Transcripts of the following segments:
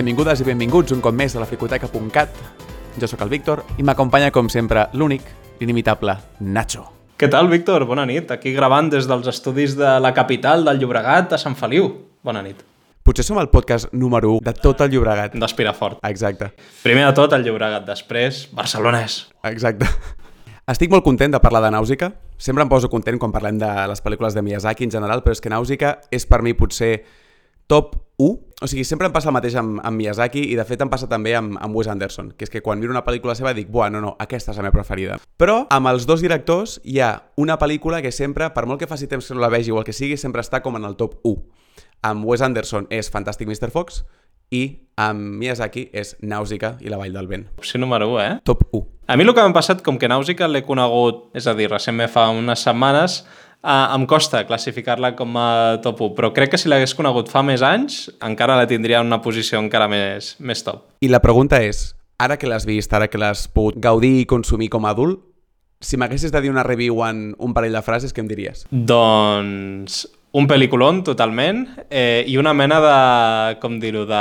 Benvingudes i benvinguts un cop més a la fricoteca.cat. Jo sóc el Víctor i m'acompanya, com sempre, l'únic, l'inimitable Nacho. Què tal, Víctor? Bona nit. Aquí gravant des dels estudis de la capital del Llobregat a Sant Feliu. Bona nit. Potser som el podcast número 1 de tot el Llobregat. D'Espirafort. Exacte, Primer de tot el Llobregat, després barcelonès. exacte. Estic molt content de parlar de Nàusica. Sempre em poso content quan parlem de les pel·lícules de Miyazaki en general, però és que Nàusica és per mi potser top 1. O sigui, sempre em passa el mateix amb, amb Miyazaki i de fet em passa també amb, amb Wes Anderson, que és que quan miro una pel·lícula seva dic, buah, no, no, aquesta és la meva preferida. Però amb els dos directors hi ha una pel·lícula que sempre, per molt que faci temps que no la vegi o el que sigui, sempre està com en el top 1. Amb Wes Anderson és Fantàstic Mr. Fox i amb Miyazaki és Nàusica i la Vall del Vent. Opció número 1, eh? Top 1. A mi el que m'ha passat, com que Nàusica l'he conegut, és a dir, recentment fa unes setmanes, eh, em costa classificar-la com a top 1, però crec que si l'hagués conegut fa més anys, encara la tindria en una posició encara més, més top. I la pregunta és, ara que l'has vist, ara que l'has pogut gaudir i consumir com a adult, si m'haguessis de dir una review en un parell de frases, què em diries? Doncs un pel·lículon, totalment, eh, i una mena de, com dir-ho, de,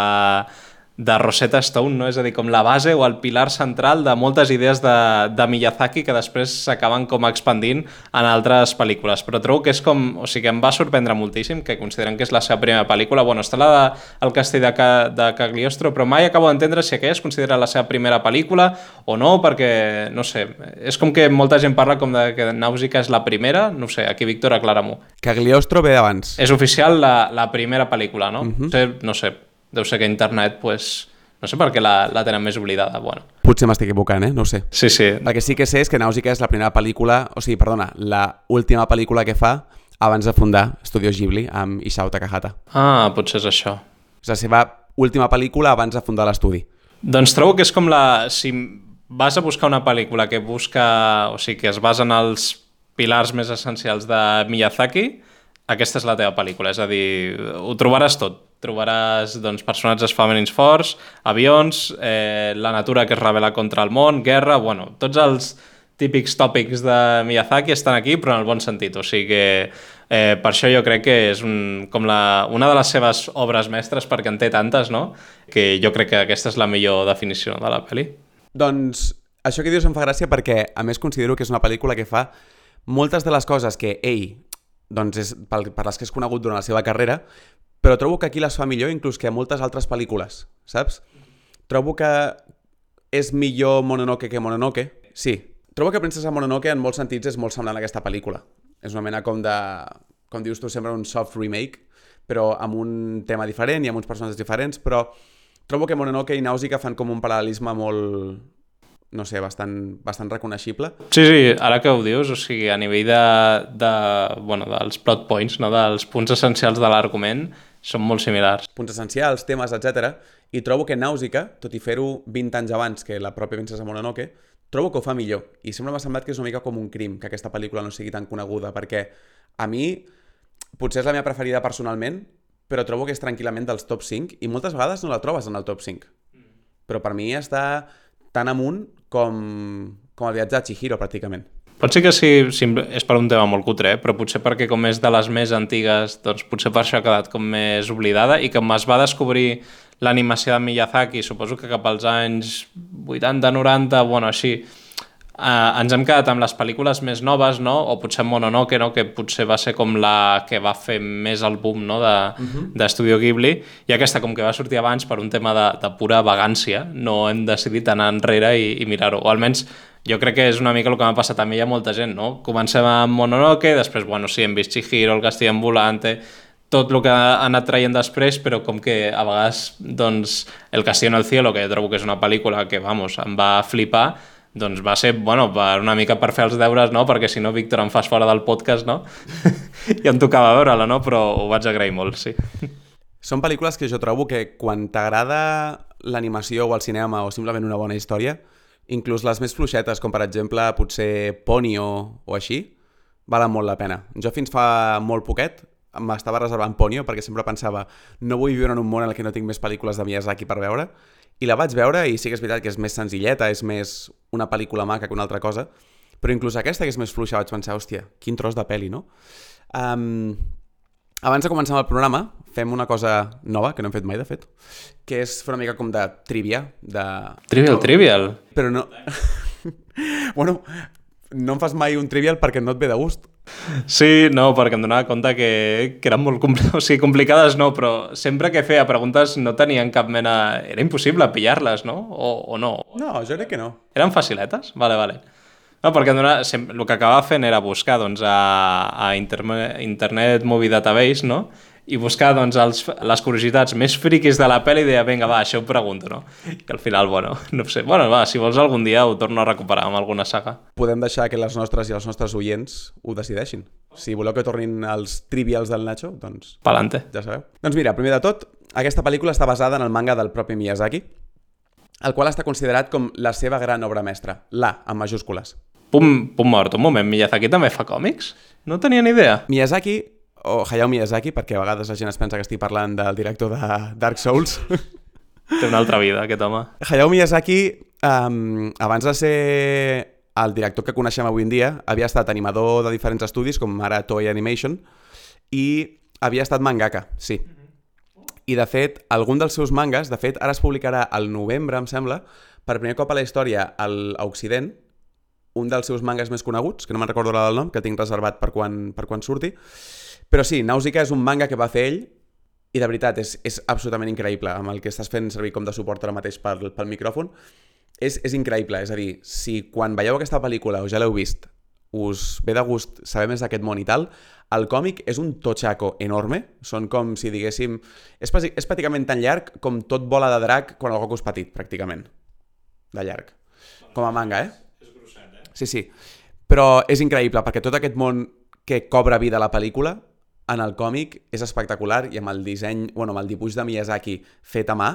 de Rosetta Stone, no? és a dir, com la base o el pilar central de moltes idees de, de Miyazaki que després s'acaben com expandint en altres pel·lícules. Però trobo que és com... O sigui, em va sorprendre moltíssim, que consideren que és la seva primera pel·lícula. Bueno, està la de El castell de, Ca, de Cagliostro, però mai acabo d'entendre si aquella es considera la seva primera pel·lícula o no, perquè, no sé, és com que molta gent parla com de que Nàusica és la primera, no sé, aquí Víctor aclara-m'ho. Cagliostro ve d'abans. És oficial la, la primera pel·lícula, no? Uh -huh. sé, no sé, deu ser que internet, pues, no sé per què la, la tenen més oblidada. Bueno, Potser m'estic equivocant, eh? No sé. sí, sí, El que sí que sé és que Nàusica és la primera pel·lícula, o sigui, perdona, la última pel·lícula que fa abans de fundar Studios Ghibli amb Isao Takahata. Ah, potser és això. És la seva última pel·lícula abans de fundar l'estudi. Doncs trobo que és com la... Si vas a buscar una pel·lícula que busca... O sigui, que es basa en els pilars més essencials de Miyazaki, aquesta és la teva pel·lícula. És a dir, ho trobaràs tot. Trobaràs doncs, personatges femenins forts, avions, eh, la natura que es revela contra el món, guerra... Bueno, tots els típics tòpics de Miyazaki estan aquí, però en el bon sentit. O sigui que eh, per això jo crec que és un, com la, una de les seves obres mestres, perquè en té tantes, no? Que jo crec que aquesta és la millor definició de la pel·li. Doncs això que dius em fa gràcia perquè, a més, considero que és una pel·lícula que fa moltes de les coses que ell, doncs és per, per les que és conegut durant la seva carrera, però trobo que aquí les fa millor inclús que a moltes altres pel·lícules, saps? Trobo que és millor Mononoke que Mononoke. Sí, trobo que Princesa Mononoke en molts sentits és molt semblant a aquesta pel·lícula. És una mena com de, com dius tu, sempre un soft remake, però amb un tema diferent i amb uns personatges diferents, però trobo que Mononoke i Nàusica fan com un paral·lelisme molt, no sé, bastant, bastant reconeixible. Sí, sí, ara que ho dius, o sigui, a nivell de, de, bueno, dels plot points, no? dels punts essencials de l'argument, són molt similars. punts essencials, temes, etc. I trobo que Nàusica, tot i fer-ho 20 anys abans que la pròpia Princesa Mononoke, trobo que ho fa millor. I sempre m'ha semblat que és una mica com un crim que aquesta pel·lícula no sigui tan coneguda, perquè a mi potser és la meva preferida personalment, però trobo que és tranquil·lament dels top 5 i moltes vegades no la trobes en el top 5. Però per mi està tan amunt com, com el viatge de Chihiro, pràcticament. Pot ser que sí, sí, és per un tema molt cutre, eh? però potser perquè com és de les més antigues, doncs potser per això ha quedat com més oblidada i com es va descobrir l'animació de Miyazaki, suposo que cap als anys 80-90, bueno, així, eh, ens hem quedat amb les pel·lícules més noves, no? o potser Mononoke, no? que potser va ser com la que va fer més el boom no? de, uh -huh. d'Estudio Ghibli, i aquesta com que va sortir abans per un tema de, de pura vagància, no hem decidit anar enrere i, i mirar-ho, o almenys jo crec que és una mica el que m'ha passat a mi i a molta gent, no? Comencem amb Mononoke, després, bueno, sí, hem vist Chihiro, el Castillo Ambulante, tot el que ha anat traient després, però com que a vegades, doncs, El Castillo en el Cielo, que jo trobo que és una pel·lícula que, vamos, em va flipar, doncs va ser, bueno, per una mica per fer els deures, no? Perquè si no, Víctor, em fas fora del podcast, no? I em tocava veure-la, no? Però ho vaig agrair molt, sí. Són pel·lícules que jo trobo que quan t'agrada l'animació o el cinema o simplement una bona història, inclús les més fluixetes, com per exemple potser Ponyo o així, valen molt la pena. Jo fins fa molt poquet m'estava reservant Ponyo perquè sempre pensava no vull viure en un món en el que no tinc més pel·lícules de Miyazaki per veure i la vaig veure i sí que és veritat que és més senzilleta, és més una pel·lícula maca que una altra cosa, però inclús aquesta que és més fluixa vaig pensar, hòstia, quin tros de pel·li, no? Um, abans de començar amb el programa, fem una cosa nova, que no hem fet mai, de fet, que és fer una mica com de trivia, de... Trivial, trivial. Però no... bueno, no em fas mai un trivial perquè no et ve de gust. Sí, no, perquè em donava compte que, que eren molt compl o sigui, complicades, no, però sempre que feia preguntes no tenien cap mena... Era impossible pillar-les, no? O, o no? No, jo crec que no. Eren faciletes? Vale, vale. No, perquè donava, sem- el que acabava fent era buscar doncs, a, a Interme- Internet Movie Database, no? I buscar doncs, els, les curiositats més friquis de la pel·li i deia, vinga, va, això ho pregunto, no? Que al final, bueno, no sé. Bueno, va, si vols algun dia ho torno a recuperar amb alguna saga. Podem deixar que les nostres i els nostres oients ho decideixin. Si voleu que tornin els trivials del Nacho, doncs Palante. ja sabeu. Doncs mira, primer de tot, aquesta pel·lícula està basada en el manga del propi Miyazaki, el qual està considerat com la seva gran obra mestra, la, amb majúscules. Punt, punt mort, un moment, Miyazaki també fa còmics? No tenia ni idea. Miyazaki, o Hayao Miyazaki, perquè a vegades la gent es pensa que estic parlant del director de Dark Souls, Té una altra vida, aquest home. Hayao Miyazaki, um, abans de ser el director que coneixem avui en dia, havia estat animador de diferents estudis, com ara Toei Animation, i havia estat mangaka, sí. I, de fet, algun dels seus mangas, de fet, ara es publicarà al novembre, em sembla, per primer cop a la història al, a Occident, un dels seus mangas més coneguts, que no me'n recordo ara del nom, que tinc reservat per quan, per quan surti, però sí, Nausicaa és un manga que va fer ell i de veritat és, és absolutament increïble amb el que estàs fent servir com de suport ara mateix pel, pel micròfon és, és increïble, és a dir, si quan veieu aquesta pel·lícula o ja l'heu vist us ve de gust saber més d'aquest món i tal, el còmic és un totxaco enorme, són com si diguéssim... És, és pràcticament tan llarg com tot bola de drac quan el Goku és petit, pràcticament. De llarg. Com a manga, eh? És grosset, eh? Sí, sí. Però és increïble, perquè tot aquest món que cobra vida a la pel·lícula, en el còmic, és espectacular i amb el disseny, bueno, amb el dibuix de Miyazaki fet a mà,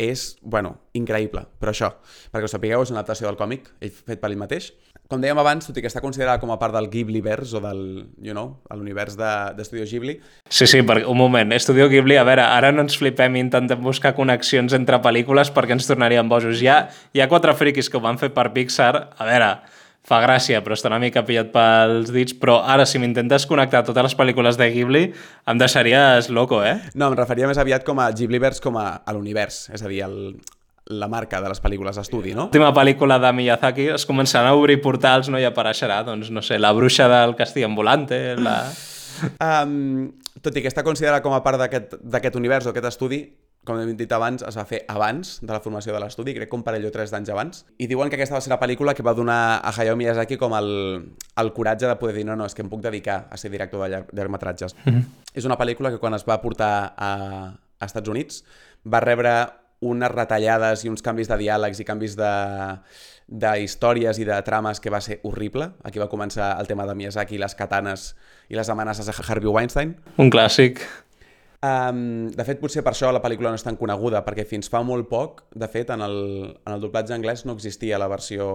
és, bueno, increïble. Però això, perquè ho sapigueu, és una adaptació del còmic, ell fet per ell mateix. Com dèiem abans, tot i que està considerada com a part del Ghibli-verse o del, you know, l'univers de- d'Estudio Ghibli, Sí, sí, perquè, un moment, Estudio Ghibli, a veure, ara no ens flipem i intentem buscar connexions entre pel·lícules perquè ens tornaríem bojos. Hi ha, hi ha quatre friquis que ho van fer per Pixar, a veure, fa gràcia, però està una mica pillat pels dits, però ara si m'intentes connectar totes les pel·lícules de Ghibli em deixaries loco, eh? no, em referia més aviat com a Ghibli-verse com a, a l'univers, és a dir, el, la marca de les pel·lícules d'estudi, no? L'última pel·lícula de Miyazaki es començaran a obrir portals no? i apareixerà, doncs, no sé, la bruixa del castell ambulante, la... Um, tot i que està considerada com a part d'aquest univers o aquest estudi, com hem dit abans, es va fer abans de la formació de l'estudi, crec que un parell o tres d'anys abans. I diuen que aquesta va ser la pel·lícula que va donar a Hayao Miyazaki com el, el coratge de poder dir no, no, és que em puc dedicar a ser director de llarg, llargmetratges. Mm -hmm. És una pel·lícula que quan es va portar a, a Estats Units va rebre unes retallades i uns canvis de diàlegs i canvis de, de històries i de trames que va ser horrible. Aquí va començar el tema de Miyazaki, les katanes i les amenaces de Harvey Weinstein. un clàssic. Um, de fet, potser per això la pel·lícula no és tan coneguda, perquè fins fa molt poc, de fet, en el, en el doblatge anglès no existia la versió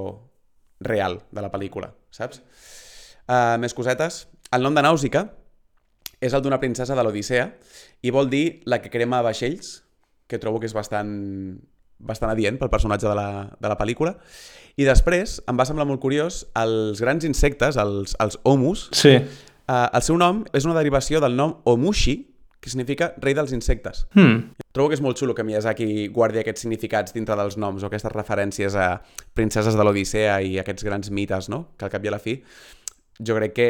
real de la pel·lícula, saps? Uh, més cosetes. El nom de Nàusica és el d'una princesa de l'Odissea i vol dir la que crema vaixells, que trobo que és bastant, bastant adient pel personatge de la, de la pel·lícula. I després, em va semblar molt curiós, els grans insectes, els, els omus, Sí. Uh, el seu nom és una derivació del nom Omushi, que significa rei dels insectes. Hmm. Trobo que és molt xulo que Miyazaki guardi aquests significats dintre dels noms o aquestes referències a princeses de l'Odissea i aquests grans mites, no? Que al cap i a la fi jo crec que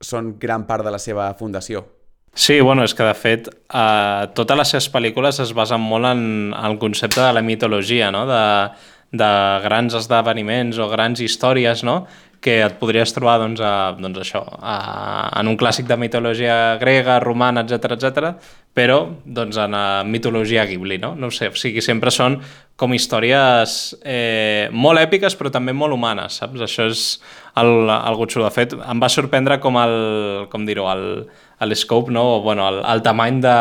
són gran part de la seva fundació. Sí, bueno, és que de fet eh, totes les seves pel·lícules es basen molt en, en el concepte de la mitologia, no? de, de grans esdeveniments o grans històries, no? Que et podries trobar doncs, a, doncs això, a, en un clàssic de mitologia grega, romana, etc etc, però doncs, en la mitologia Ghibli, no? No sé, o sigui, sempre són com històries eh, molt èpiques però també molt humanes, saps? Això és el, el xulo. De fet, em va sorprendre com el, com dir-ho, el, el scope, no? o, bueno, el, el tamany de,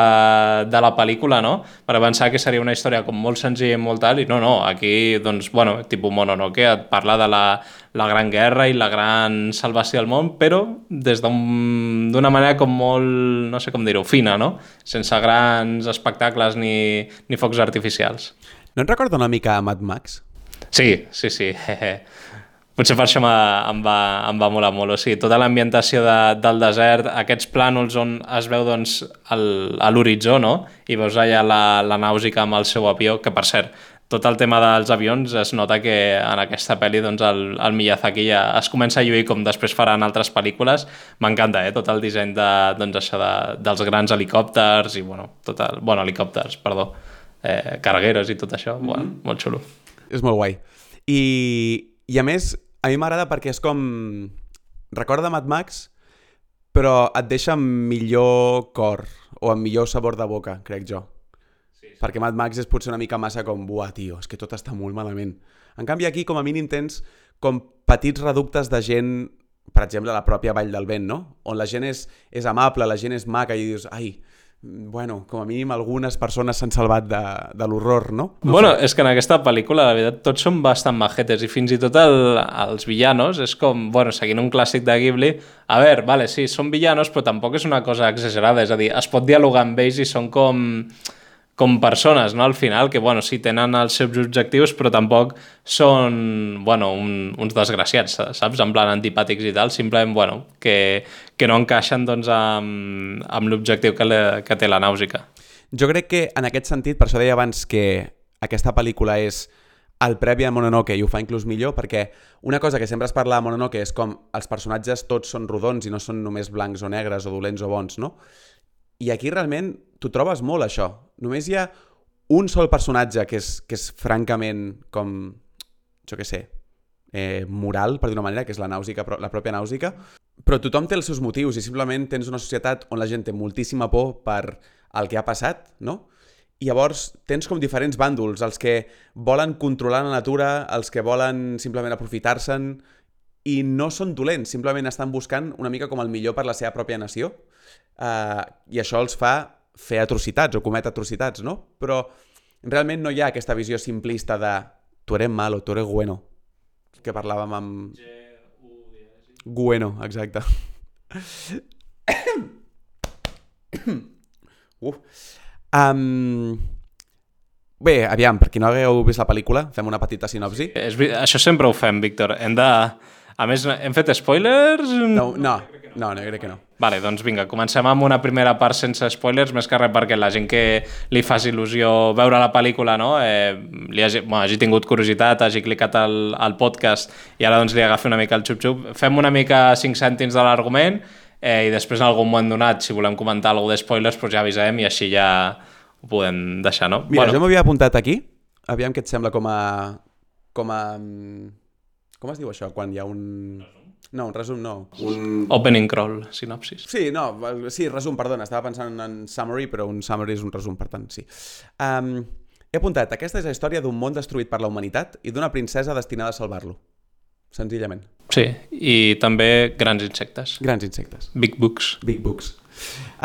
de la pel·lícula, no? Per pensar que seria una història com molt senzilla i molt tal, i no, no, aquí, doncs, bueno, tipus Mononoke, et parla de la, la gran guerra i la gran salvació del món, però des d'un- d'una manera com molt, no sé com dir-ho, fina, no? Sense grans espectacles ni, ni focs artificials. No et recorda una mica a Mad Max? Sí, sí, sí. Potser per això em va, em va molar molt. O sigui, tota l'ambientació de, del desert, aquests plànols on es veu doncs, el, a l'horitzó, no? I veus allà la, la nàusica amb el seu avió, que per cert, tot el tema dels avions es nota que en aquesta pel·li doncs, el, el Miyazaki ja es comença a lluir com després faran altres pel·lícules. M'encanta, eh? Tot el disseny de, doncs, això de, dels grans helicòpters i, bueno, tot el, bueno, helicòpters, perdó, eh, cargueros i tot això. Mm -hmm. bueno, molt xulo. És molt guai. I, i a més, a mi m'agrada perquè és com... Recorda Mad Max, però et deixa amb millor cor o amb millor sabor de boca, crec jo. Sí, sí. Perquè Mad Max és potser una mica massa com, buah, tio, és que tot està molt malament. En canvi, aquí, com a mínim, tens com petits reductes de gent, per exemple, la pròpia Vall del Vent, no? On la gent és, és amable, la gent és maca i dius, ai, bueno, com a mínim algunes persones s'han salvat de, de l'horror, no? no bueno, sé. és que en aquesta pel·lícula, la veritat, tots són bastant majetes i fins i tot el, els villanos és com, bueno, seguint un clàssic de Ghibli, a veure, vale, sí, són villanos, però tampoc és una cosa exagerada, és a dir, es pot dialogar amb ells i són com com persones, no?, al final, que, bueno, sí, tenen els seus objectius, però tampoc són, bueno, un, uns desgraciats, saps?, en plan antipàtics i tal, simplement, bueno, que, que no encaixen, doncs, amb, amb l'objectiu que, que té la nàusica. Jo crec que, en aquest sentit, per això deia abans que aquesta pel·lícula és el previ a Mononoke i ho fa inclús millor perquè una cosa que sempre es parla a Mononoke és com els personatges tots són rodons i no són només blancs o negres o dolents o bons, no? I aquí realment t'ho trobes molt, això. Només hi ha un sol personatge que és, que és francament com, jo què sé, eh, moral, per dir-una manera, que és la nàusica, la pròpia nàusica, però tothom té els seus motius i simplement tens una societat on la gent té moltíssima por per el que ha passat, no? I llavors tens com diferents bàndols, els que volen controlar la natura, els que volen simplement aprofitar-se'n, i no són dolents, simplement estan buscant una mica com el millor per la seva pròpia nació eh, i això els fa fer atrocitats o cometre atrocitats, no? Però realment no hi ha aquesta visió simplista de tu eres malo, tu eres bueno, que parlàvem amb... Bueno, exacte. uh. Um, bé, aviam, per qui no hagueu vist la pel·lícula, fem una petita sinopsi. És, això sempre ho fem, Víctor. Hem de... A més, hem fet spoilers? No, no, no, no crec que no. Vale, doncs vinga, comencem amb una primera part sense spoilers, més que res perquè la gent que li fas il·lusió veure la pel·lícula, no? Eh, li hagi, bueno, hagi tingut curiositat, hagi clicat al, al podcast i ara doncs li agafi una mica el xup-xup. Fem una mica 5 cèntims de l'argument eh, i després en algun moment donat, si volem comentar alguna de spoilers, doncs ja avisem i així ja ho podem deixar, no? Mira, bueno. jo m'havia apuntat aquí, aviam què et sembla com a... com a... com es diu això, quan hi ha un... No, un resum no. Un... Opening crawl, sinopsis. Sí, no, sí, resum, perdona, estava pensant en summary, però un summary és un resum, per tant, sí. Um, he apuntat, aquesta és la història d'un món destruït per la humanitat i d'una princesa destinada a salvar-lo. Senzillament. Sí, i també grans insectes. Grans insectes. Big books. Big books.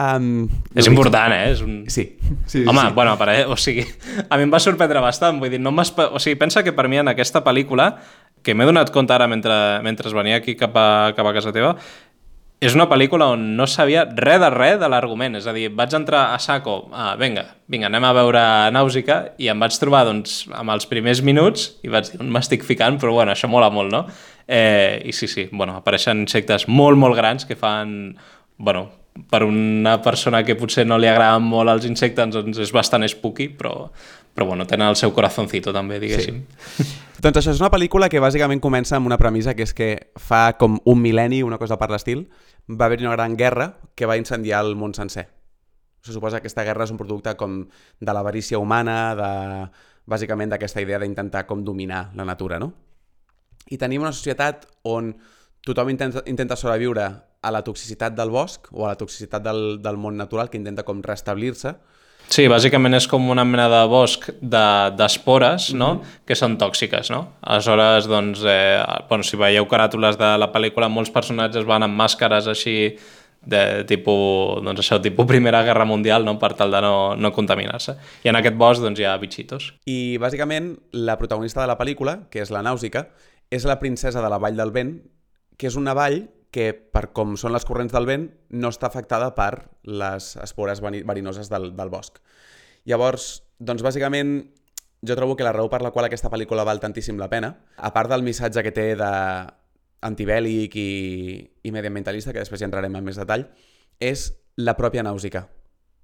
Um, és important, eh? És un... Sí. sí Home, sí. bueno, per, o sigui, a mi em va sorprendre bastant, vull dir, no o sigui, pensa que per mi en aquesta pel·lícula que m'he donat compte ara mentre, mentre venia aquí cap a, cap a casa teva, és una pel·lícula on no sabia res de res de l'argument. És a dir, vaig entrar a saco, ah, vinga, vinga, anem a veure Nàusica, i em vaig trobar doncs, amb els primers minuts i vaig dir, m'estic ficant, però bueno, això mola molt, no? Eh, I sí, sí, bueno, apareixen insectes molt, molt grans que fan, bueno, per una persona que potser no li agraden molt els insectes, doncs és bastant spooky, però, però bueno, tenen el seu corazoncito també, diguéssim. Sí. doncs això és una pel·lícula que bàsicament comença amb una premissa que és que fa com un mil·lenni, una cosa per l'estil, va haver-hi una gran guerra que va incendiar el món sencer. Se suposa que aquesta guerra és un producte com de l'avarícia humana, de, bàsicament d'aquesta idea d'intentar com dominar la natura, no? I tenim una societat on tothom intenta, intenta sobreviure a la toxicitat del bosc o a la toxicitat del, del món natural que intenta com restablir-se, Sí, bàsicament és com una mena de bosc d'espores, de, no?, mm -hmm. que són tòxiques, no? Aleshores, doncs, eh, bueno, si veieu caràtules de la pel·lícula, molts personatges van amb màscares així de tipus, doncs això, tipus Primera Guerra Mundial, no?, per tal de no, no contaminar-se. I en aquest bosc, doncs, hi ha bitxitos. I, bàsicament, la protagonista de la pel·lícula, que és la Nàusica, és la princesa de la Vall del Vent, que és una vall que, per com són les corrents del vent, no està afectada per les espores verinoses del, del bosc. Llavors, doncs bàsicament jo trobo que la raó per la qual aquesta pel·lícula val tantíssim la pena, a part del missatge que té de antibèl·lic i, i mediambientalista, que després ja entrarem en més detall, és la pròpia Nàusica.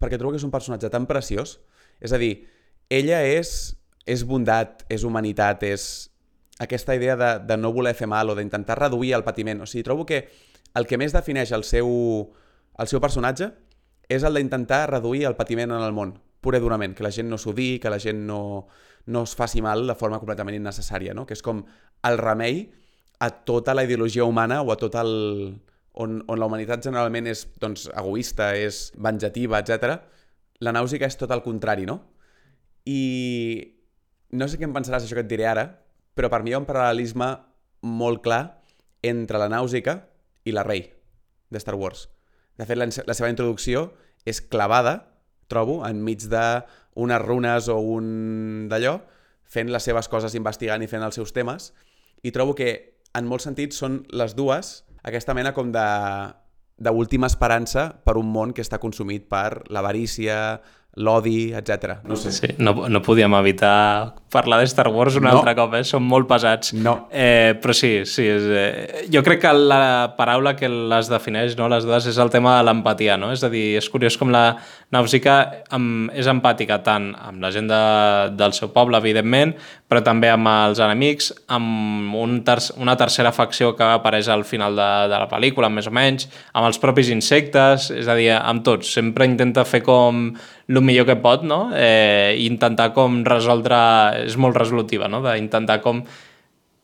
Perquè trobo que és un personatge tan preciós. És a dir, ella és, és bondat, és humanitat, és aquesta idea de, de no voler fer mal o d'intentar reduir el patiment. O sigui, trobo que el que més defineix el seu, el seu personatge és el d'intentar reduir el patiment en el món, pura i durament, que la gent no s'ho que la gent no, no es faci mal de forma completament innecessària, no? que és com el remei a tota la ideologia humana o a tot el... on, on la humanitat generalment és doncs, egoista, és venjativa, etc. La nàusica és tot el contrari, no? I no sé què em pensaràs això que et diré ara, però per mi hi ha un paral·lelisme molt clar entre la nàusica i la rei de Star Wars. De fet, la, la seva introducció és clavada, trobo, enmig d'unes runes o un d'allò, fent les seves coses, investigant i fent els seus temes, i trobo que en molts sentits són les dues aquesta mena com de d'última esperança per un món que està consumit per l'avarícia, l'odi, etc. No sé. Sí, no, no podíem evitar parlar de Star Wars un no. altre cop, eh? Som molt pesats. No. Eh, però sí, sí. És, eh, jo crec que la paraula que les defineix, no, les dues, és el tema de l'empatia, no? És a dir, és curiós com la Nàusica amb, és empàtica tant amb la gent de, del seu poble, evidentment, però també amb els enemics, amb un ter una tercera facció que apareix al final de, de la pel·lícula, més o menys, amb els propis insectes, és a dir, amb tots. Sempre intenta fer com el millor que pot, no? Eh, intentar com resoldre... És molt resolutiva, no? D'intentar com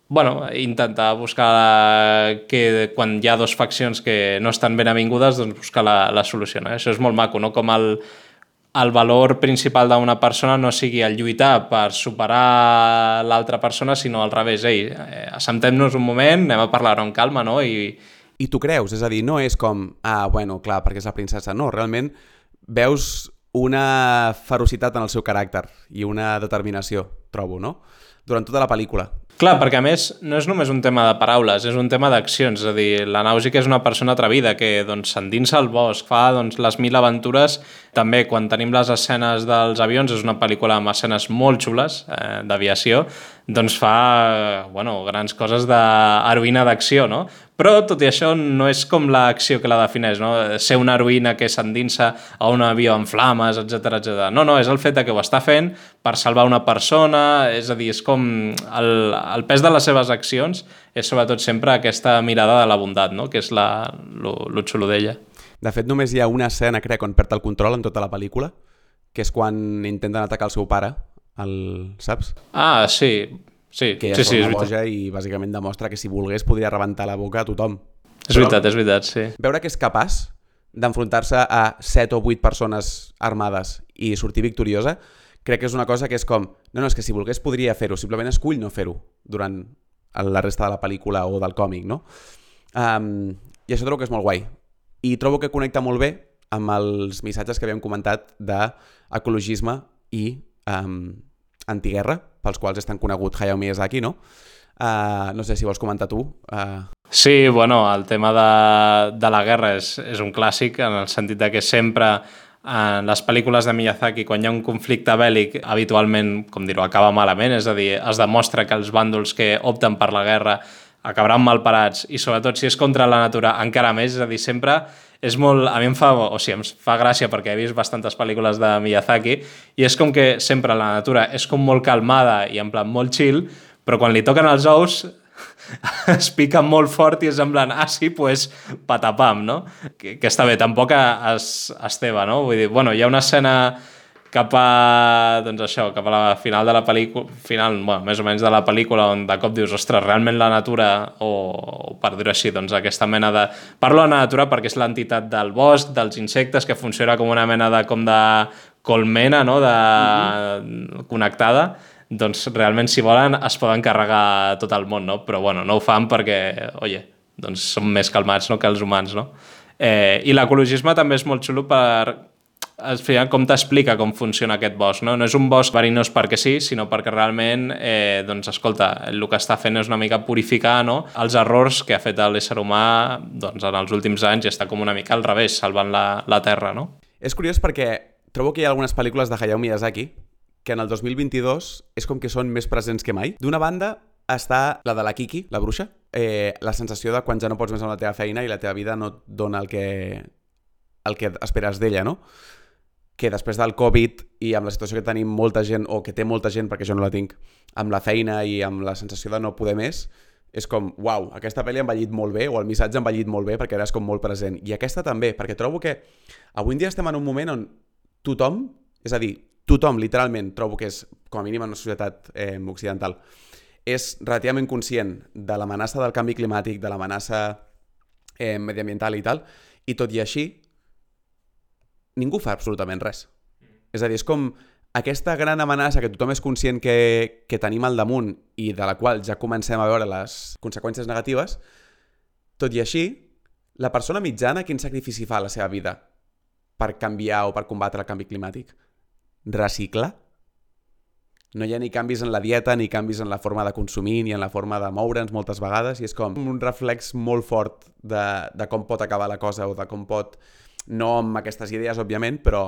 bueno, intentar buscar que quan hi ha dues faccions que no estan ben avingudes, doncs buscar la, la solució. No? Això és molt maco, no? Com el, el valor principal d'una persona no sigui el lluitar per superar l'altra persona, sinó al revés. Ei, eh, assentem-nos un moment, anem a parlar amb calma, no? I, I tu creus, és a dir, no és com, ah, bueno, clar, perquè és la princesa. No, realment veus una ferocitat en el seu caràcter i una determinació, trobo, no? Durant tota la pel·lícula. Clar, perquè a més no és només un tema de paraules, és un tema d'accions, és a dir, la Nàusica és una persona atrevida que doncs, s'endinsa al bosc, fa doncs, les mil aventures, també quan tenim les escenes dels avions, és una pel·lícula amb escenes molt xules eh, d'aviació, doncs fa bueno, grans coses d'heroïna d'acció, no? Però, tot i això, no és com l'acció que la defineix, no? Ser una heroïna que s'endinsa a un avió en flames, etc etc. No, no, és el fet que ho està fent per salvar una persona, és a dir, és com el, el pes de les seves accions és sobretot sempre aquesta mirada de la bondat, no? que és la, lo, lo xulo d'ella. De fet, només hi ha una escena, crec, on perd el control en tota la pel·lícula, que és quan intenten atacar el seu pare, el... saps? Ah, sí, Sí, que sí, sí, és boja i bàsicament demostra que si volgués podria rebentar la boca a tothom. És Però veritat, és veritat, sí. Veure que és capaç d'enfrontar-se a 7 o 8 persones armades i sortir victoriosa, crec que és una cosa que és com, no, no, és que si volgués podria fer-ho, simplement escull no fer-ho durant la resta de la pel·lícula o del còmic, no? Um, I això trobo que és molt guai. I trobo que connecta molt bé amb els missatges que havíem comentat d'ecologisme i um, antiguerra, pels quals és tan conegut Hayao Miyazaki, no? Uh, no sé si vols comentar tu. Uh... Sí, bueno, el tema de, de la guerra és, és un clàssic en el sentit de que sempre en les pel·lícules de Miyazaki, quan hi ha un conflicte bèl·lic, habitualment, com dir-ho, acaba malament, és a dir, es demostra que els bàndols que opten per la guerra acabaran malparats i sobretot si és contra la natura encara més, és a dir, sempre és molt... A mi em fa, o sigui, em fa gràcia perquè he vist bastantes pel·lícules de Miyazaki i és com que sempre la natura és com molt calmada i en plan molt chill, però quan li toquen els ous es pica molt fort i és en plan, ah, sí, pues patapam, no? Que, que està bé, tampoc es, es teva, no? Vull dir, bueno, hi ha una escena cap a, doncs això, cap a la final de la pel·lícula, final, bueno, més o menys de la pel·lícula, on de cop dius, ostres, realment la natura, o, o per dir-ho així, doncs aquesta mena de... Parlo de la natura perquè és l'entitat del bosc, dels insectes, que funciona com una mena de, com de colmena, no?, de... Mm -hmm. connectada, doncs realment, si volen, es poden carregar tot el món, no? Però, bueno, no ho fan perquè, oye, doncs som més calmats no, que els humans, no? Eh, I l'ecologisme també és molt xulo per al final com t'explica com funciona aquest bosc, no? No és un bosc verinós perquè sí, sinó perquè realment, eh, doncs, escolta, el que està fent és una mica purificar no? els errors que ha fet l'ésser humà doncs, en els últims anys i està com una mica al revés, salvant la, la Terra, no? És curiós perquè trobo que hi ha algunes pel·lícules de Hayao Miyazaki que en el 2022 és com que són més presents que mai. D'una banda està la de la Kiki, la bruixa, eh, la sensació de quan ja no pots més amb la teva feina i la teva vida no et dona el que, el que esperes d'ella, no? Que després del Covid i amb la situació que tenim molta gent, o que té molta gent, perquè jo no la tinc, amb la feina i amb la sensació de no poder més, és com, uau, aquesta pel·li ha envellit molt bé, o el missatge ha envellit molt bé, perquè és com molt present. I aquesta també, perquè trobo que avui en dia estem en un moment on tothom, és a dir, tothom, literalment, trobo que és, com a mínim en una societat eh, occidental, és relativament conscient de l'amenaça del canvi climàtic, de l'amenaça eh, mediambiental i tal, i tot i així, ningú fa absolutament res. És a dir, és com aquesta gran amenaça que tothom és conscient que, que tenim al damunt i de la qual ja comencem a veure les conseqüències negatives, tot i així, la persona mitjana quin sacrifici fa a la seva vida per canviar o per combatre el canvi climàtic? Reciclar? No hi ha ni canvis en la dieta, ni canvis en la forma de consumir, ni en la forma de moure'ns moltes vegades, i és com un reflex molt fort de, de com pot acabar la cosa o de com pot... No amb aquestes idees, òbviament, però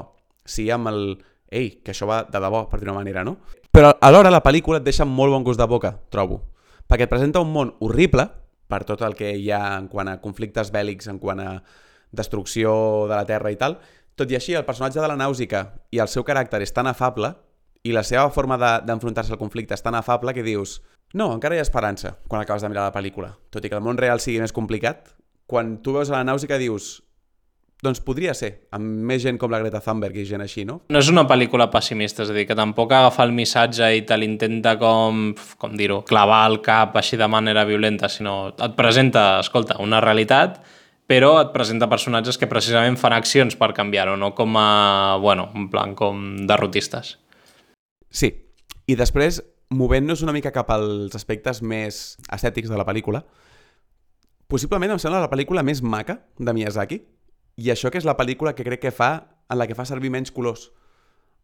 sí amb el ei, que això va de debò, per dir una manera, no? Però alhora la pel·lícula et deixa molt bon gust de boca, trobo. Perquè et presenta un món horrible, per tot el que hi ha en quant a conflictes bèl·lics, en quant a destrucció de la Terra i tal, tot i així el personatge de la Nàusica i el seu caràcter és tan afable i la seva forma d'enfrontar-se de, al conflicte és tan afable que dius no, encara hi ha esperança quan acabes de mirar la pel·lícula. Tot i que el món real sigui més complicat, quan tu veus a la Nàusica dius doncs podria ser, amb més gent com la Greta Thunberg i gent així, no? No és una pel·lícula pessimista, és a dir, que tampoc agafa el missatge i te l'intenta com, com dir-ho, clavar al cap així de manera violenta, sinó et presenta, escolta, una realitat, però et presenta personatges que precisament fan accions per canviar-ho, no com a, bueno, en plan, com derrotistes. Sí, i després, movent-nos una mica cap als aspectes més estètics de la pel·lícula, possiblement em sembla la pel·lícula més maca de Miyazaki, i això que és la pel·lícula que crec que fa, en la que fa servir menys colors.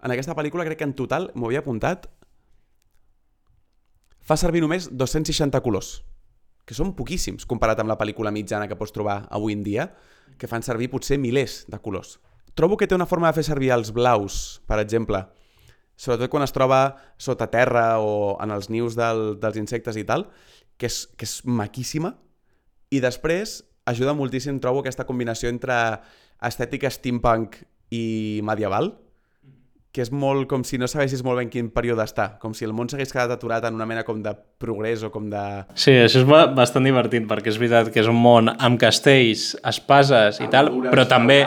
En aquesta pel·lícula crec que en total, m'ho havia apuntat, fa servir només 260 colors, que són poquíssims comparat amb la pel·lícula mitjana que pots trobar avui en dia, que fan servir potser milers de colors. Trobo que té una forma de fer servir els blaus, per exemple, sobretot quan es troba sota terra o en els nius del, dels insectes i tal, que és, que és maquíssima, i després ajuda moltíssim, trobo, aquesta combinació entre estètica steampunk i medieval, que és molt com si no sabessis molt ben quin període està, com si el món s'hagués quedat aturat en una mena com de progrés o com de... Sí, això és bastant divertit, perquè és veritat que és un món amb castells, espases i tal, però també...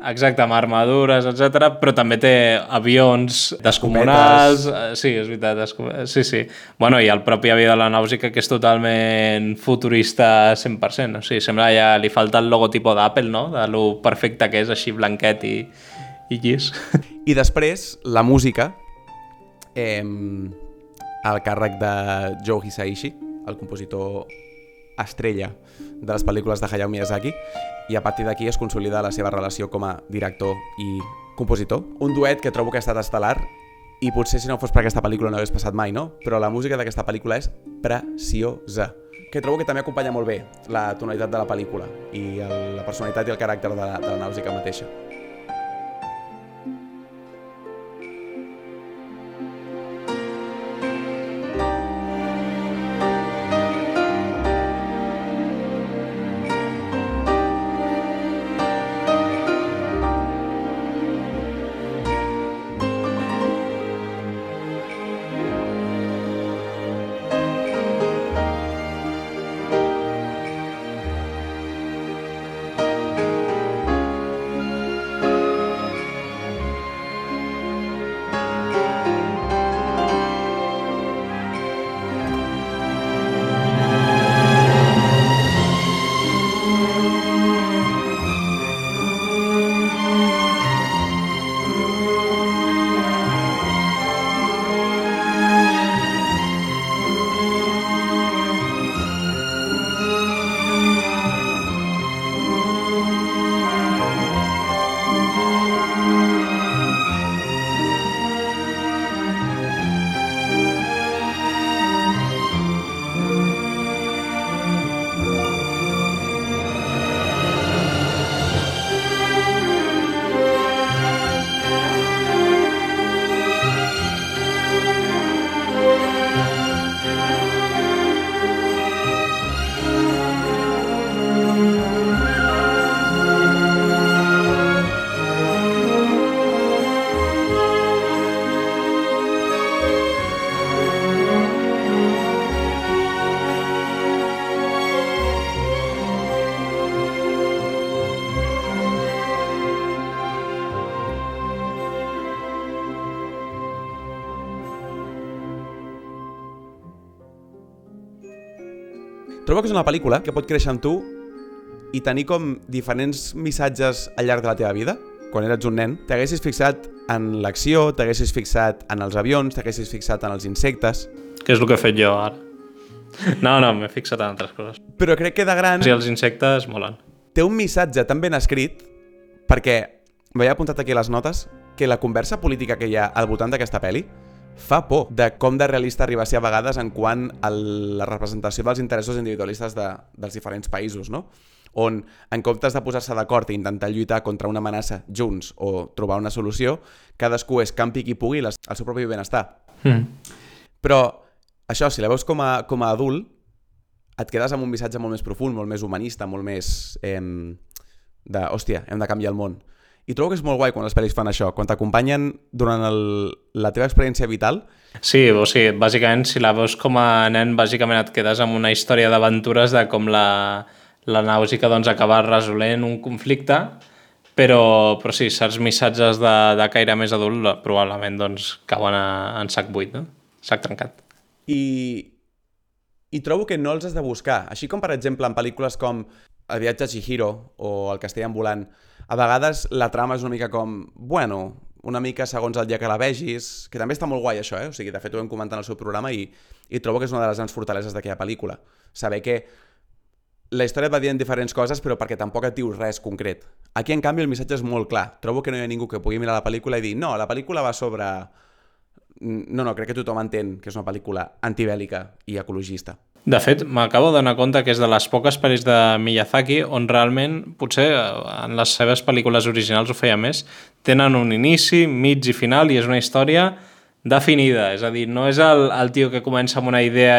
Exacte, amb armadures, etc. però també té avions descomunals... Escometes. Sí, és veritat, sí, sí. Bueno, i el propi avió de la Nàusica, que és totalment futurista 100%. O sigui, sembla ja li falta el logotipo d'Apple, no? De lo perfecte que és, així blanquet i, i llis. I després, la música, eh, al càrrec de Joe Hisaishi, el compositor estrella de les pel·lícules de Hayao Miyazaki i a partir d'aquí es consolida la seva relació com a director i compositor. Un duet que trobo que ha estat estel·lar i potser si no fos per aquesta pel·lícula no hagués passat mai, no? Però la música d'aquesta pel·lícula és preciosa que trobo que també acompanya molt bé la tonalitat de la pel·lícula i el, la personalitat i el caràcter de la, de la música mateixa. Trobo que és una pel·lícula que pot créixer amb tu i tenir com diferents missatges al llarg de la teva vida. Quan eres un nen, t'haguessis fixat en l'acció, t'haguessis fixat en els avions, t'haguessis fixat en els insectes... Que és el que he fet jo ara. No, no, m'he fixat en altres coses. Però crec que de gran I els insectes molen. té un missatge tan ben escrit perquè m'havia apuntat aquí les notes que la conversa política que hi ha al voltant d'aquesta pel·li fa por de com de realista arriba a ser a vegades en quant a la representació dels interessos individualistes de, dels diferents països, no? on en comptes de posar-se d'acord i intentar lluitar contra una amenaça junts o trobar una solució, cadascú és campi qui pugui les- el seu propi benestar. Mm. Però això, si la veus com a, com a adult, et quedes amb un missatge molt més profund, molt més humanista, molt més eh, de, hòstia, hem de canviar el món. I trobo que és molt guai quan les pel·lis fan això, quan t'acompanyen durant el, la teva experiència vital, Sí, o sigui, bàsicament, si la veus com a nen, bàsicament et quedes amb una història d'aventures de com la, la Nàusica doncs, acaba resolent un conflicte, però, però sí, certs missatges de, de caire més adult probablement doncs, cauen a, en sac buit, no? sac trencat. i, i trobo que no els has de buscar. Així com, per exemple, en pel·lícules com El viatge a Chihiro o El castell ambulant, a vegades la trama és una mica com, bueno, una mica segons el dia que la vegis, que també està molt guai això, eh? O sigui, de fet ho vam comentar en el seu programa i, i trobo que és una de les grans fortaleses d'aquella pel·lícula. Saber que la història et va dient diferents coses però perquè tampoc et diu res concret. Aquí, en canvi, el missatge és molt clar. Trobo que no hi ha ningú que pugui mirar la pel·lícula i dir no, la pel·lícula va sobre... No, no, crec que tothom entén que és una pel·lícula antibèl·lica i ecologista. De fet, m'acabo de donar compte que és de les poques pel·lis de Miyazaki on realment, potser eh, en les seves pel·lícules originals ho feia més, tenen un inici, mig i final i és una història definida, és a dir, no és el, el tio que comença amb una idea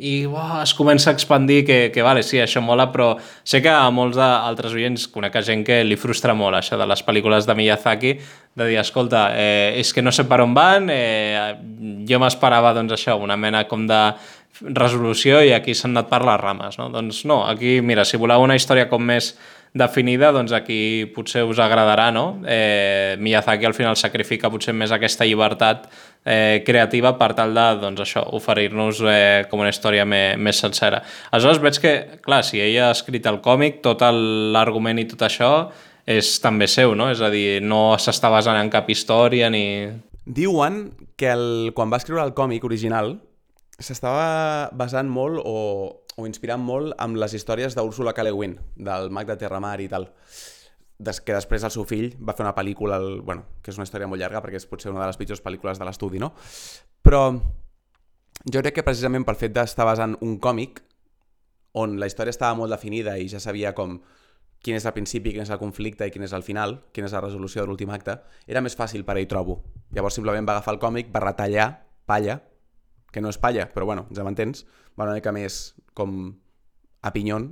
i, uah, es comença a expandir que, que vale, sí, això mola, però sé que a molts d'altres oients conec gent que li frustra molt això de les pel·lícules de Miyazaki, de dir, escolta, eh, és que no sé per on van, eh, jo m'esperava doncs això, una mena com de resolució i aquí s'han anat per les rames, no? Doncs no, aquí, mira, si voleu una història com més definida, doncs aquí potser us agradarà, no? Eh, Miyazaki al final sacrifica potser més aquesta llibertat eh, creativa per tal de, doncs això, oferir-nos eh, com una història me, més sencera. Aleshores veig que, clar, si ella ha escrit el còmic, tot l'argument i tot això és també seu, no? És a dir, no s'està basant en cap història ni... Diuen que el, quan va escriure el còmic original s'estava basant molt o, o inspirant molt amb les històries d'Úrsula K. Le Guin, del mag de Terramar i tal. Des, que després el seu fill va fer una pel·lícula, el, bueno, que és una història molt llarga perquè és potser una de les pitjors pel·lícules de l'estudi, no? Però jo crec que precisament pel fet d'estar basant un còmic on la història estava molt definida i ja sabia com quin és el principi, quin és el conflicte i quin és el final, quina és la resolució de l'últim acte, era més fàcil per ell, trobo. Llavors simplement va agafar el còmic, va retallar palla, que no és palla, però bueno, ja m'entens, va una mica més com a pinyon,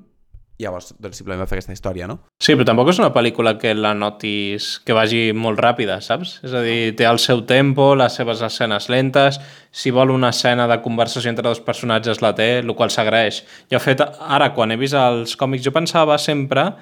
i llavors doncs, simplement va fer aquesta història, no? Sí, però tampoc és una pel·lícula que la notis que vagi molt ràpida, saps? És a dir, té el seu tempo, les seves escenes lentes, si vol una escena de conversació entre dos personatges la té, el qual s'agraeix. Jo, fet, ara, quan he vist els còmics, jo pensava sempre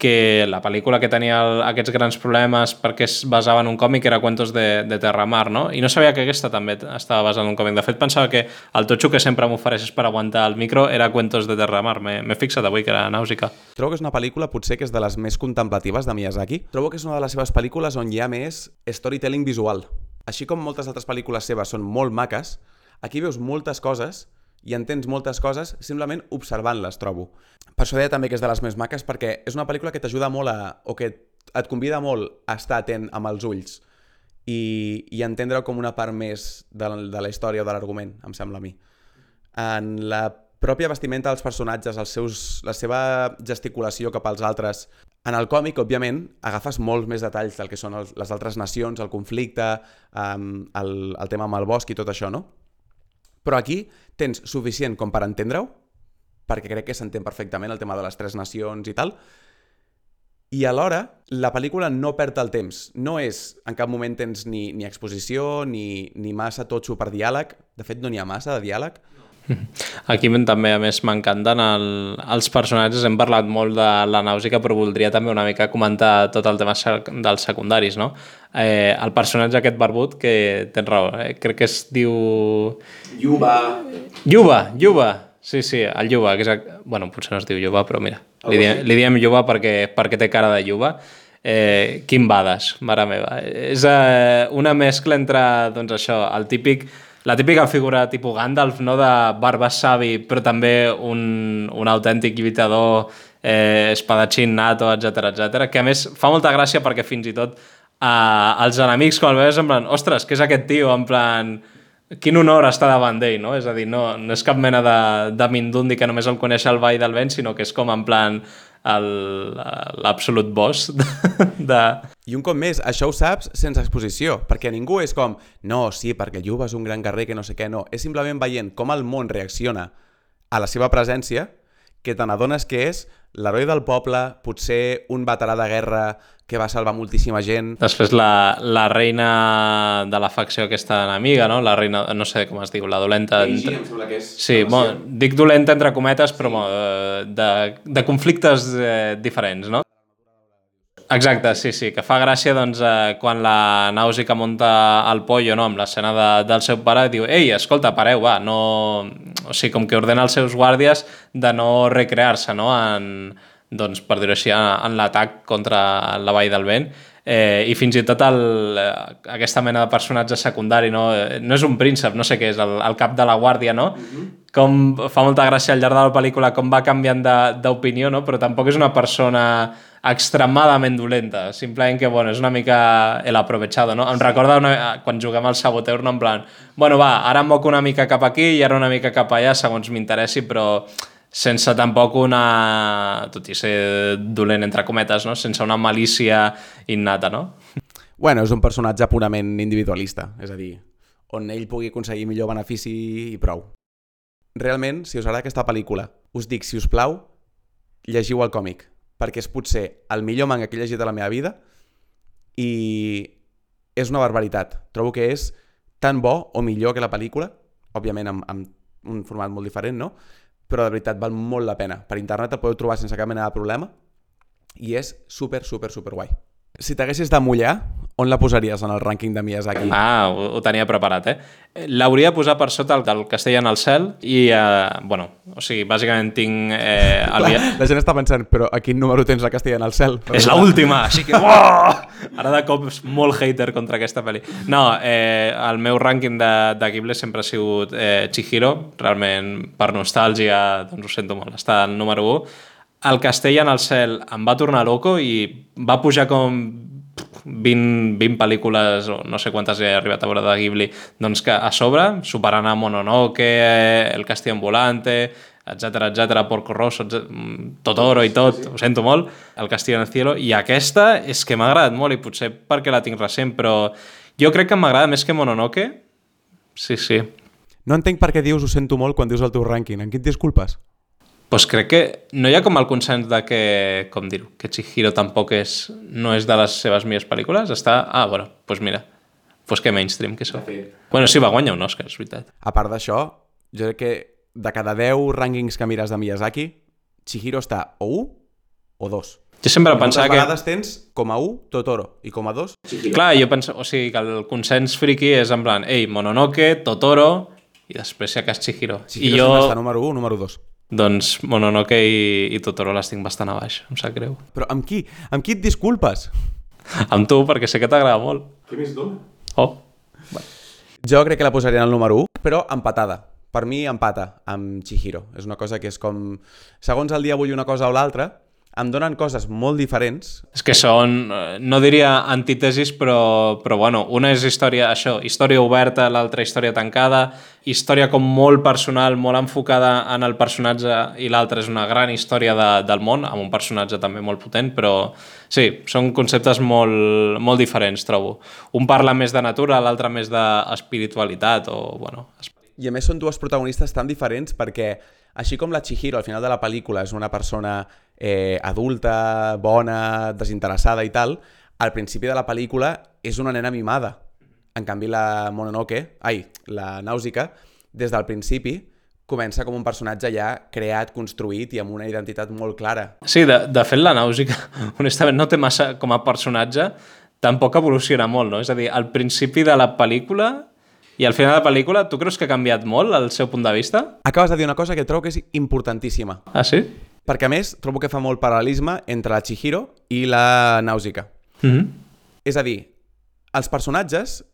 que la pel·lícula que tenia el, aquests grans problemes perquè es basava en un còmic era Cuentos de, de Terramar, no? I no sabia que aquesta també estava basada en un còmic. De fet, pensava que el totxo que sempre m'ofereixes per aguantar el micro era Cuentos de Terramar. M'he fixat avui que era nàusica. Trobo que és una pel·lícula potser que és de les més contemplatives de Miyazaki. Trobo que és una de les seves pel·lícules on hi ha més storytelling visual. Així com moltes altres pel·lícules seves són molt maques, aquí veus moltes coses i entens moltes coses simplement observant-les, trobo. Per això deia també que és de les més maques, perquè és una pel·lícula que t'ajuda molt a... o que et convida molt a estar atent amb els ulls i, i entendre com una part més de, de la història o de l'argument, em sembla a mi. En la pròpia vestimenta dels personatges, els seus, la seva gesticulació cap als altres. En el còmic, òbviament, agafes molts més detalls del que són els, les altres nacions, el conflicte, um, el, el tema amb el bosc i tot això, no? Però aquí tens suficient com per entendre-ho, perquè crec que s'entén perfectament el tema de les tres nacions i tal, i alhora la pel·lícula no perd el temps. No és, en cap moment tens ni, ni exposició, ni, ni massa totxo per diàleg. De fet, no n'hi ha massa de diàleg. Aquí també, a més, m'encanten el, els personatges. Hem parlat molt de la nàusica, però voldria també una mica comentar tot el tema dels secundaris, no? Eh, el personatge aquest barbut, que tens raó, eh? crec que es diu... Yuba... Yuba, Yuba. Sí, sí, el Yuba, que és... el- Bueno, potser no es diu Yuba, però mira, li diem, li diem Yuba perquè, perquè té cara de Yuba. Eh, Quim Bades, mare meva. És eh, una mescla entre, doncs això, el típic la típica figura tipus Gandalf, no?, de barba savi, però també un, un autèntic lluitador, eh, espadatxín nato, etc etc. que a més fa molta gràcia perquè fins i tot eh, els enemics quan el veus en plan, ostres, què és aquest tio? En plan, quin honor està davant d'ell, no? És a dir, no, no és cap mena de, de mindundi que només el coneix el Vall del Vent, sinó que és com en plan l'absolut boss de. I un cop més, això ho saps sense exposició, perquè ningú és com, no, sí, perquè el Yuba és un gran guerrer que no sé què, no. És simplement veient com el món reacciona a la seva presència que te n'adones que és l'heroi del poble, potser un veterà de guerra que va salvar moltíssima gent. Després la, la reina de la facció aquesta enemiga, no? La reina, no sé com es diu, la dolenta... Entre... em sembla que és... Sí, bueno, dic dolenta entre cometes, però bueno, de, de conflictes eh, diferents, no? Exacte, sí, sí, que fa gràcia doncs, eh, quan la Nàusica munta el pollo no, amb l'escena de, del seu pare diu ei, escolta, pareu, va, no... O sigui, com que ordena als seus guàrdies de no recrear-se no? en, doncs, per dir-ho així, en, en l'atac contra la Vall del Vent eh, i fins i tot el, eh, aquesta mena de personatge secundari, no, Eh, no és un príncep, no sé què és, el, el cap de la guàrdia, no? Com fa molta gràcia al llarg de la pel·lícula com va canviant d'opinió, no? però tampoc és una persona extremadament dolenta, simplement que bueno, és una mica el aprovechado, no? Em recorda una, quan juguem al Saboteur, no? en plan, bueno, va, ara em moc una mica cap aquí i ara una mica cap allà, segons m'interessi, però sense tampoc una, tot i ser dolent entre cometes, no? sense una malícia innata, no? Bueno, és un personatge purament individualista, és a dir, on ell pugui aconseguir millor benefici i prou. Realment, si us agrada aquesta pel·lícula, us dic, si us plau, llegiu el còmic, perquè és potser el millor manga que he llegit a la meva vida i és una barbaritat. Trobo que és tan bo o millor que la pel·lícula, òbviament amb, amb un format molt diferent, no? Però de veritat val molt la pena. Per internet el podeu trobar sense cap mena de problema i és super, super, super guai. Si t'haguessis de mullar, on la posaries en el rànquing de Miyazaki? Ah, ho, ho tenia preparat, eh? L'hauria de posar per sota el del Castell en el cel i, eh, bueno, o sigui, bàsicament tinc eh, el via... la gent està pensant, però a quin número tens la Castella en el cel? És l'última, així que... Oh! Ara de cop és molt hater contra aquesta pel·li. No, eh, el meu rànquing de, de Ghibli sempre ha sigut eh, Chihiro, realment per nostàlgia, doncs ho sento molt, està al número 1. El Castell en el cel em va tornar loco i va pujar com 20, 20 pel·lícules, o no sé quantes he arribat a veure de Ghibli, doncs que a sobre, superant a Mononoke, El Castillo Ambulante, etc etc Porco Rosso, etc, Totoro i tot, ho sento molt, El Castillo en el Cielo, i aquesta és que m'ha agradat molt, i potser perquè la tinc recent, però jo crec que m'agrada més que Mononoke. Sí, sí. No entenc per què dius ho sento molt quan dius el teu rànquing. En qui et disculpes? Pues crec que no hi ha com el consens de que, com dir-ho, que Chihiro tampoc és, no és de les seves millors pel·lícules. Està, ah, bueno, doncs pues mira, pues que mainstream que sóc. Bueno, sí, va guanyar un Oscar, és veritat. A part d'això, jo crec que de cada 10 rànquings que mires de Miyazaki, Chihiro està o 1 o 2. Jo sempre Moltes pensava que... vegades tens com a 1 Totoro i com a 2 Chihiro. Clar, jo penso, o sigui, que el consens friki és en plan, ei, Mononoke, Totoro, i després si acas Chihiro. Chihiro I jo, està número 1 o número 2. Doncs, Mononoke i, i Totoro les tinc bastant a baix, em sap greu. Però amb qui? Amb qui et disculpes? Amb tu, perquè sé que t'agrada molt. Què més dona? Oh, Jo crec que la posaria en el número 1, però empatada. Per mi empata amb Chihiro. És una cosa que és com... Segons el dia vull una cosa o l'altra, em donen coses molt diferents. És que són, eh, no diria antítesis, però, però bueno, una és història, això, història oberta, l'altra història tancada, història com molt personal, molt enfocada en el personatge, i l'altra és una gran història de, del món, amb un personatge també molt potent, però sí, són conceptes molt, molt diferents, trobo. Un parla més de natura, l'altre més d'espiritualitat, o, bueno, I a més són dues protagonistes tan diferents perquè, així com la Chihiro al final de la pel·lícula és una persona eh, adulta, bona, desinteressada i tal, al principi de la pel·lícula és una nena mimada. En canvi, la Mononoke, ai, la Nàusica, des del principi comença com un personatge ja creat, construït i amb una identitat molt clara. Sí, de, de fet la Nàusica, honestament, no té massa com a personatge, tampoc evoluciona molt, no? És a dir, al principi de la pel·lícula I al final de la pel·lícula, tu creus que ha canviat molt el seu punt de vista? Acabes de dir una cosa que trobo que és importantíssima. Ah, sí? Perquè, a més, trobo que fa molt paral·lelisme entre la Chihiro i la Nàusica. Mm -hmm. És a dir, els personatges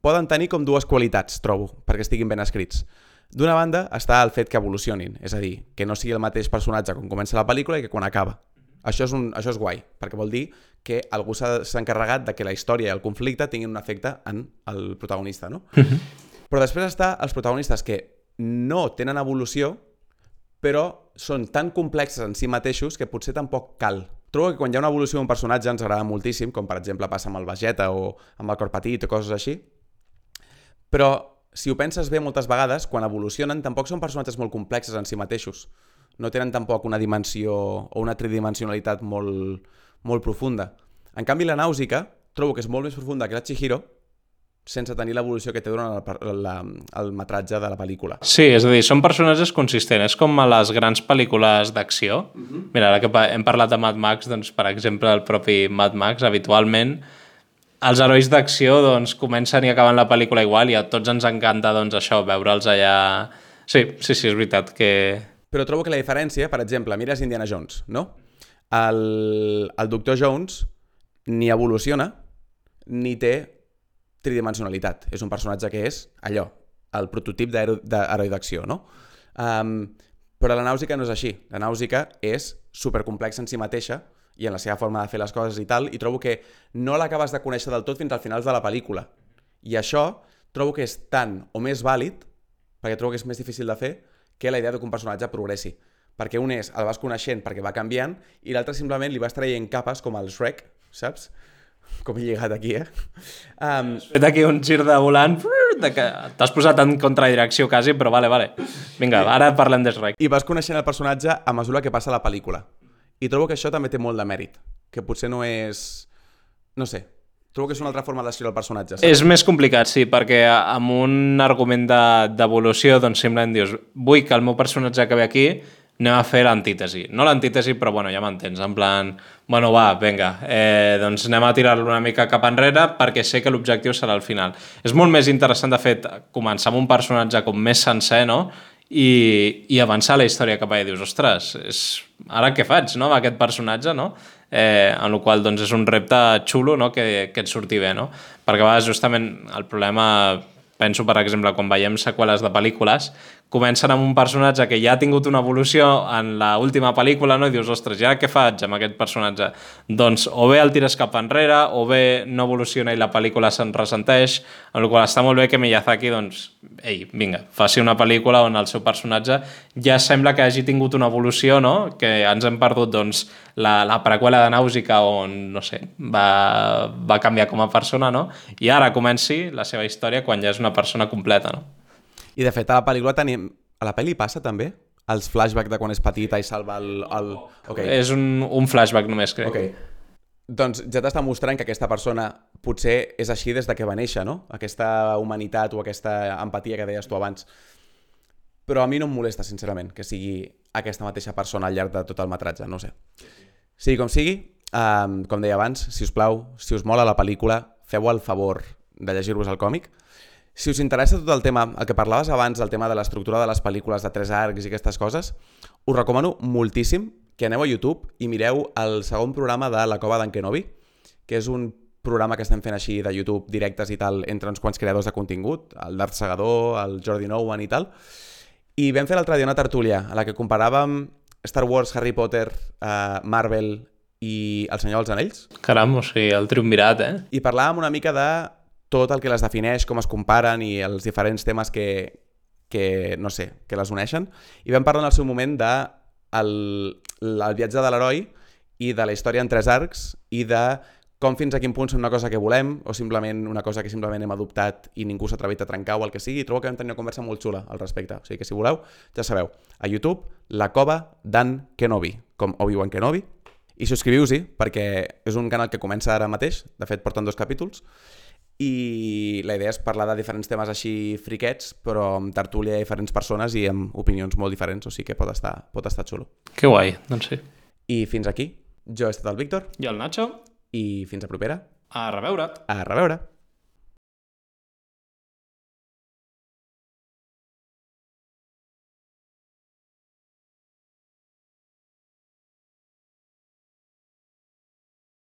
poden tenir com dues qualitats, trobo, perquè estiguin ben escrits. D'una banda està el fet que evolucionin, és a dir, que no sigui el mateix personatge quan comença la pel·lícula i que quan acaba. Això és, un, això és guai, perquè vol dir que algú s'ha encarregat de que la història i el conflicte tinguin un efecte en el protagonista, no? Però després està els protagonistes que no tenen evolució, però són tan complexes en si mateixos que potser tampoc cal. Trobo que quan hi ha una evolució d'un personatge ens agrada moltíssim, com per exemple passa amb el Vegeta o amb el Cor Petit o coses així, però si ho penses bé moltes vegades, quan evolucionen tampoc són personatges molt complexes en si mateixos. No tenen tampoc una dimensió o una tridimensionalitat molt, molt profunda. En canvi, la nàusica trobo que és molt més profunda que la Chihiro sense tenir l'evolució que té durant el, la, el metratge de la pel·lícula. Sí, és a dir, són personatges consistents, és com a les grans pel·lícules d'acció. Uh -huh. Mira, ara que hem parlat de Mad Max, doncs, per exemple, el propi Mad Max, habitualment, els herois d'acció doncs, comencen i acaben la pel·lícula igual i a tots ens encanta doncs, això, veure'ls allà... Sí, sí, sí, és veritat que... Però trobo que la diferència, per exemple, mires Indiana Jones, no? El, el Doctor Jones ni evoluciona ni té tridimensionalitat. És un personatge que és allò, el prototip d'hero- d'heroi d'acció, no? Um, però la nàusica no és així. La nàusica és supercomplexa en si mateixa i en la seva forma de fer les coses i tal, i trobo que no l'acabes de conèixer del tot fins al final de la pel·lícula. I això trobo que és tant o més vàlid, perquè trobo que és més difícil de fer, que la idea de que un personatge progressi. Perquè un és, el vas coneixent perquè va canviant, i l'altre simplement li vas traient capes com el Shrek, saps? Com he lligat aquí, eh? Um, Fet aquí un gir de volant, de que t'has posat en contradirecció quasi, però vale, vale. Vinga, ara parlem de Shrek. I vas coneixent el personatge a mesura que passa la pel·lícula. I trobo que això també té molt de mèrit. Que potser no és... No sé. Trobo que és una altra forma d'escriure el personatge. Saps? És més complicat, sí, perquè amb un argument de- d'evolució, doncs simplement dius, vull que el meu personatge acabi aquí, anem a fer l'antítesi. No l'antítesi, però bueno, ja m'entens, en plan, bueno, va, vinga, eh, doncs anem a tirar-lo una mica cap enrere perquè sé que l'objectiu serà el final. És molt més interessant, de fet, començar amb un personatge com més sencer, no?, i, i avançar la història cap allà i dius, ostres, és... ara què faig no, amb aquest personatge, no? Eh, en el qual doncs, és un repte xulo no? que, que et surti bé, no? Perquè a vegades justament el problema, penso per exemple, quan veiem seqüeles de pel·lícules, comencen amb un personatge que ja ha tingut una evolució en la última pel·lícula no? i dius, ostres, ja què faig amb aquest personatge? Doncs o bé el tires cap enrere o bé no evoluciona i la pel·lícula se'n ressenteix, en el qual està molt bé que Miyazaki, doncs, ei, vinga, faci una pel·lícula on el seu personatge ja sembla que hagi tingut una evolució, no? Que ens hem perdut, doncs, la, la preqüela de Nàusica on, no sé, va, va canviar com a persona, no? I ara comenci la seva història quan ja és una persona completa, no? I de fet, a la pel·lícula tenim... A la pel·li passa també? Els flashbacks de quan és petita i salva el... el... Ok, És un, un flashback només, crec. ok. Doncs ja t'està mostrant que aquesta persona potser és així des de que va néixer, no? Aquesta humanitat o aquesta empatia que deies tu abans. Però a mi no em molesta, sincerament, que sigui aquesta mateixa persona al llarg de tot el metratge, no sé. Sigui com sigui, um, com deia abans, si us plau, si us mola la pel·lícula, feu el favor de llegir-vos el còmic. Si us interessa tot el tema, el que parlaves abans, el tema de l'estructura de les pel·lícules de tres arcs i aquestes coses, us recomano moltíssim que aneu a YouTube i mireu el segon programa de La Cova d'en Kenobi, que és un programa que estem fent així de YouTube directes i tal entre uns quants creadors de contingut, el Darth Segador, el Jordi Nowan i tal, i vam fer l'altre dia una tertúlia a la que comparàvem Star Wars, Harry Potter, uh, Marvel i El Senyor dels Anells, Caram, o sigui, el triumvirat, eh? i parlàvem una mica de tot el que les defineix, com es comparen i els diferents temes que, que no sé, que les uneixen. I vam parlar en el seu moment de el, el viatge de l'heroi i de la història en tres arcs i de com fins a quin punt són una cosa que volem o simplement una cosa que simplement hem adoptat i ningú s'ha atrevit a trencar o el que sigui. I trobo que vam tenir una conversa molt xula al respecte. O sigui que si voleu, ja sabeu, a YouTube, La Cova d'en Kenobi, com Obi-Wan Kenobi, i subscriviu-s'hi perquè és un canal que comença ara mateix, de fet porten dos capítols, i la idea és parlar de diferents temes així friquets, però amb tertúlia de diferents persones i amb opinions molt diferents, o sigui que pot estar, pot estar xulo. Que guai, doncs sí. I fins aquí, jo he estat el Víctor, I el Nacho, i fins a propera, a reveure. a reveure!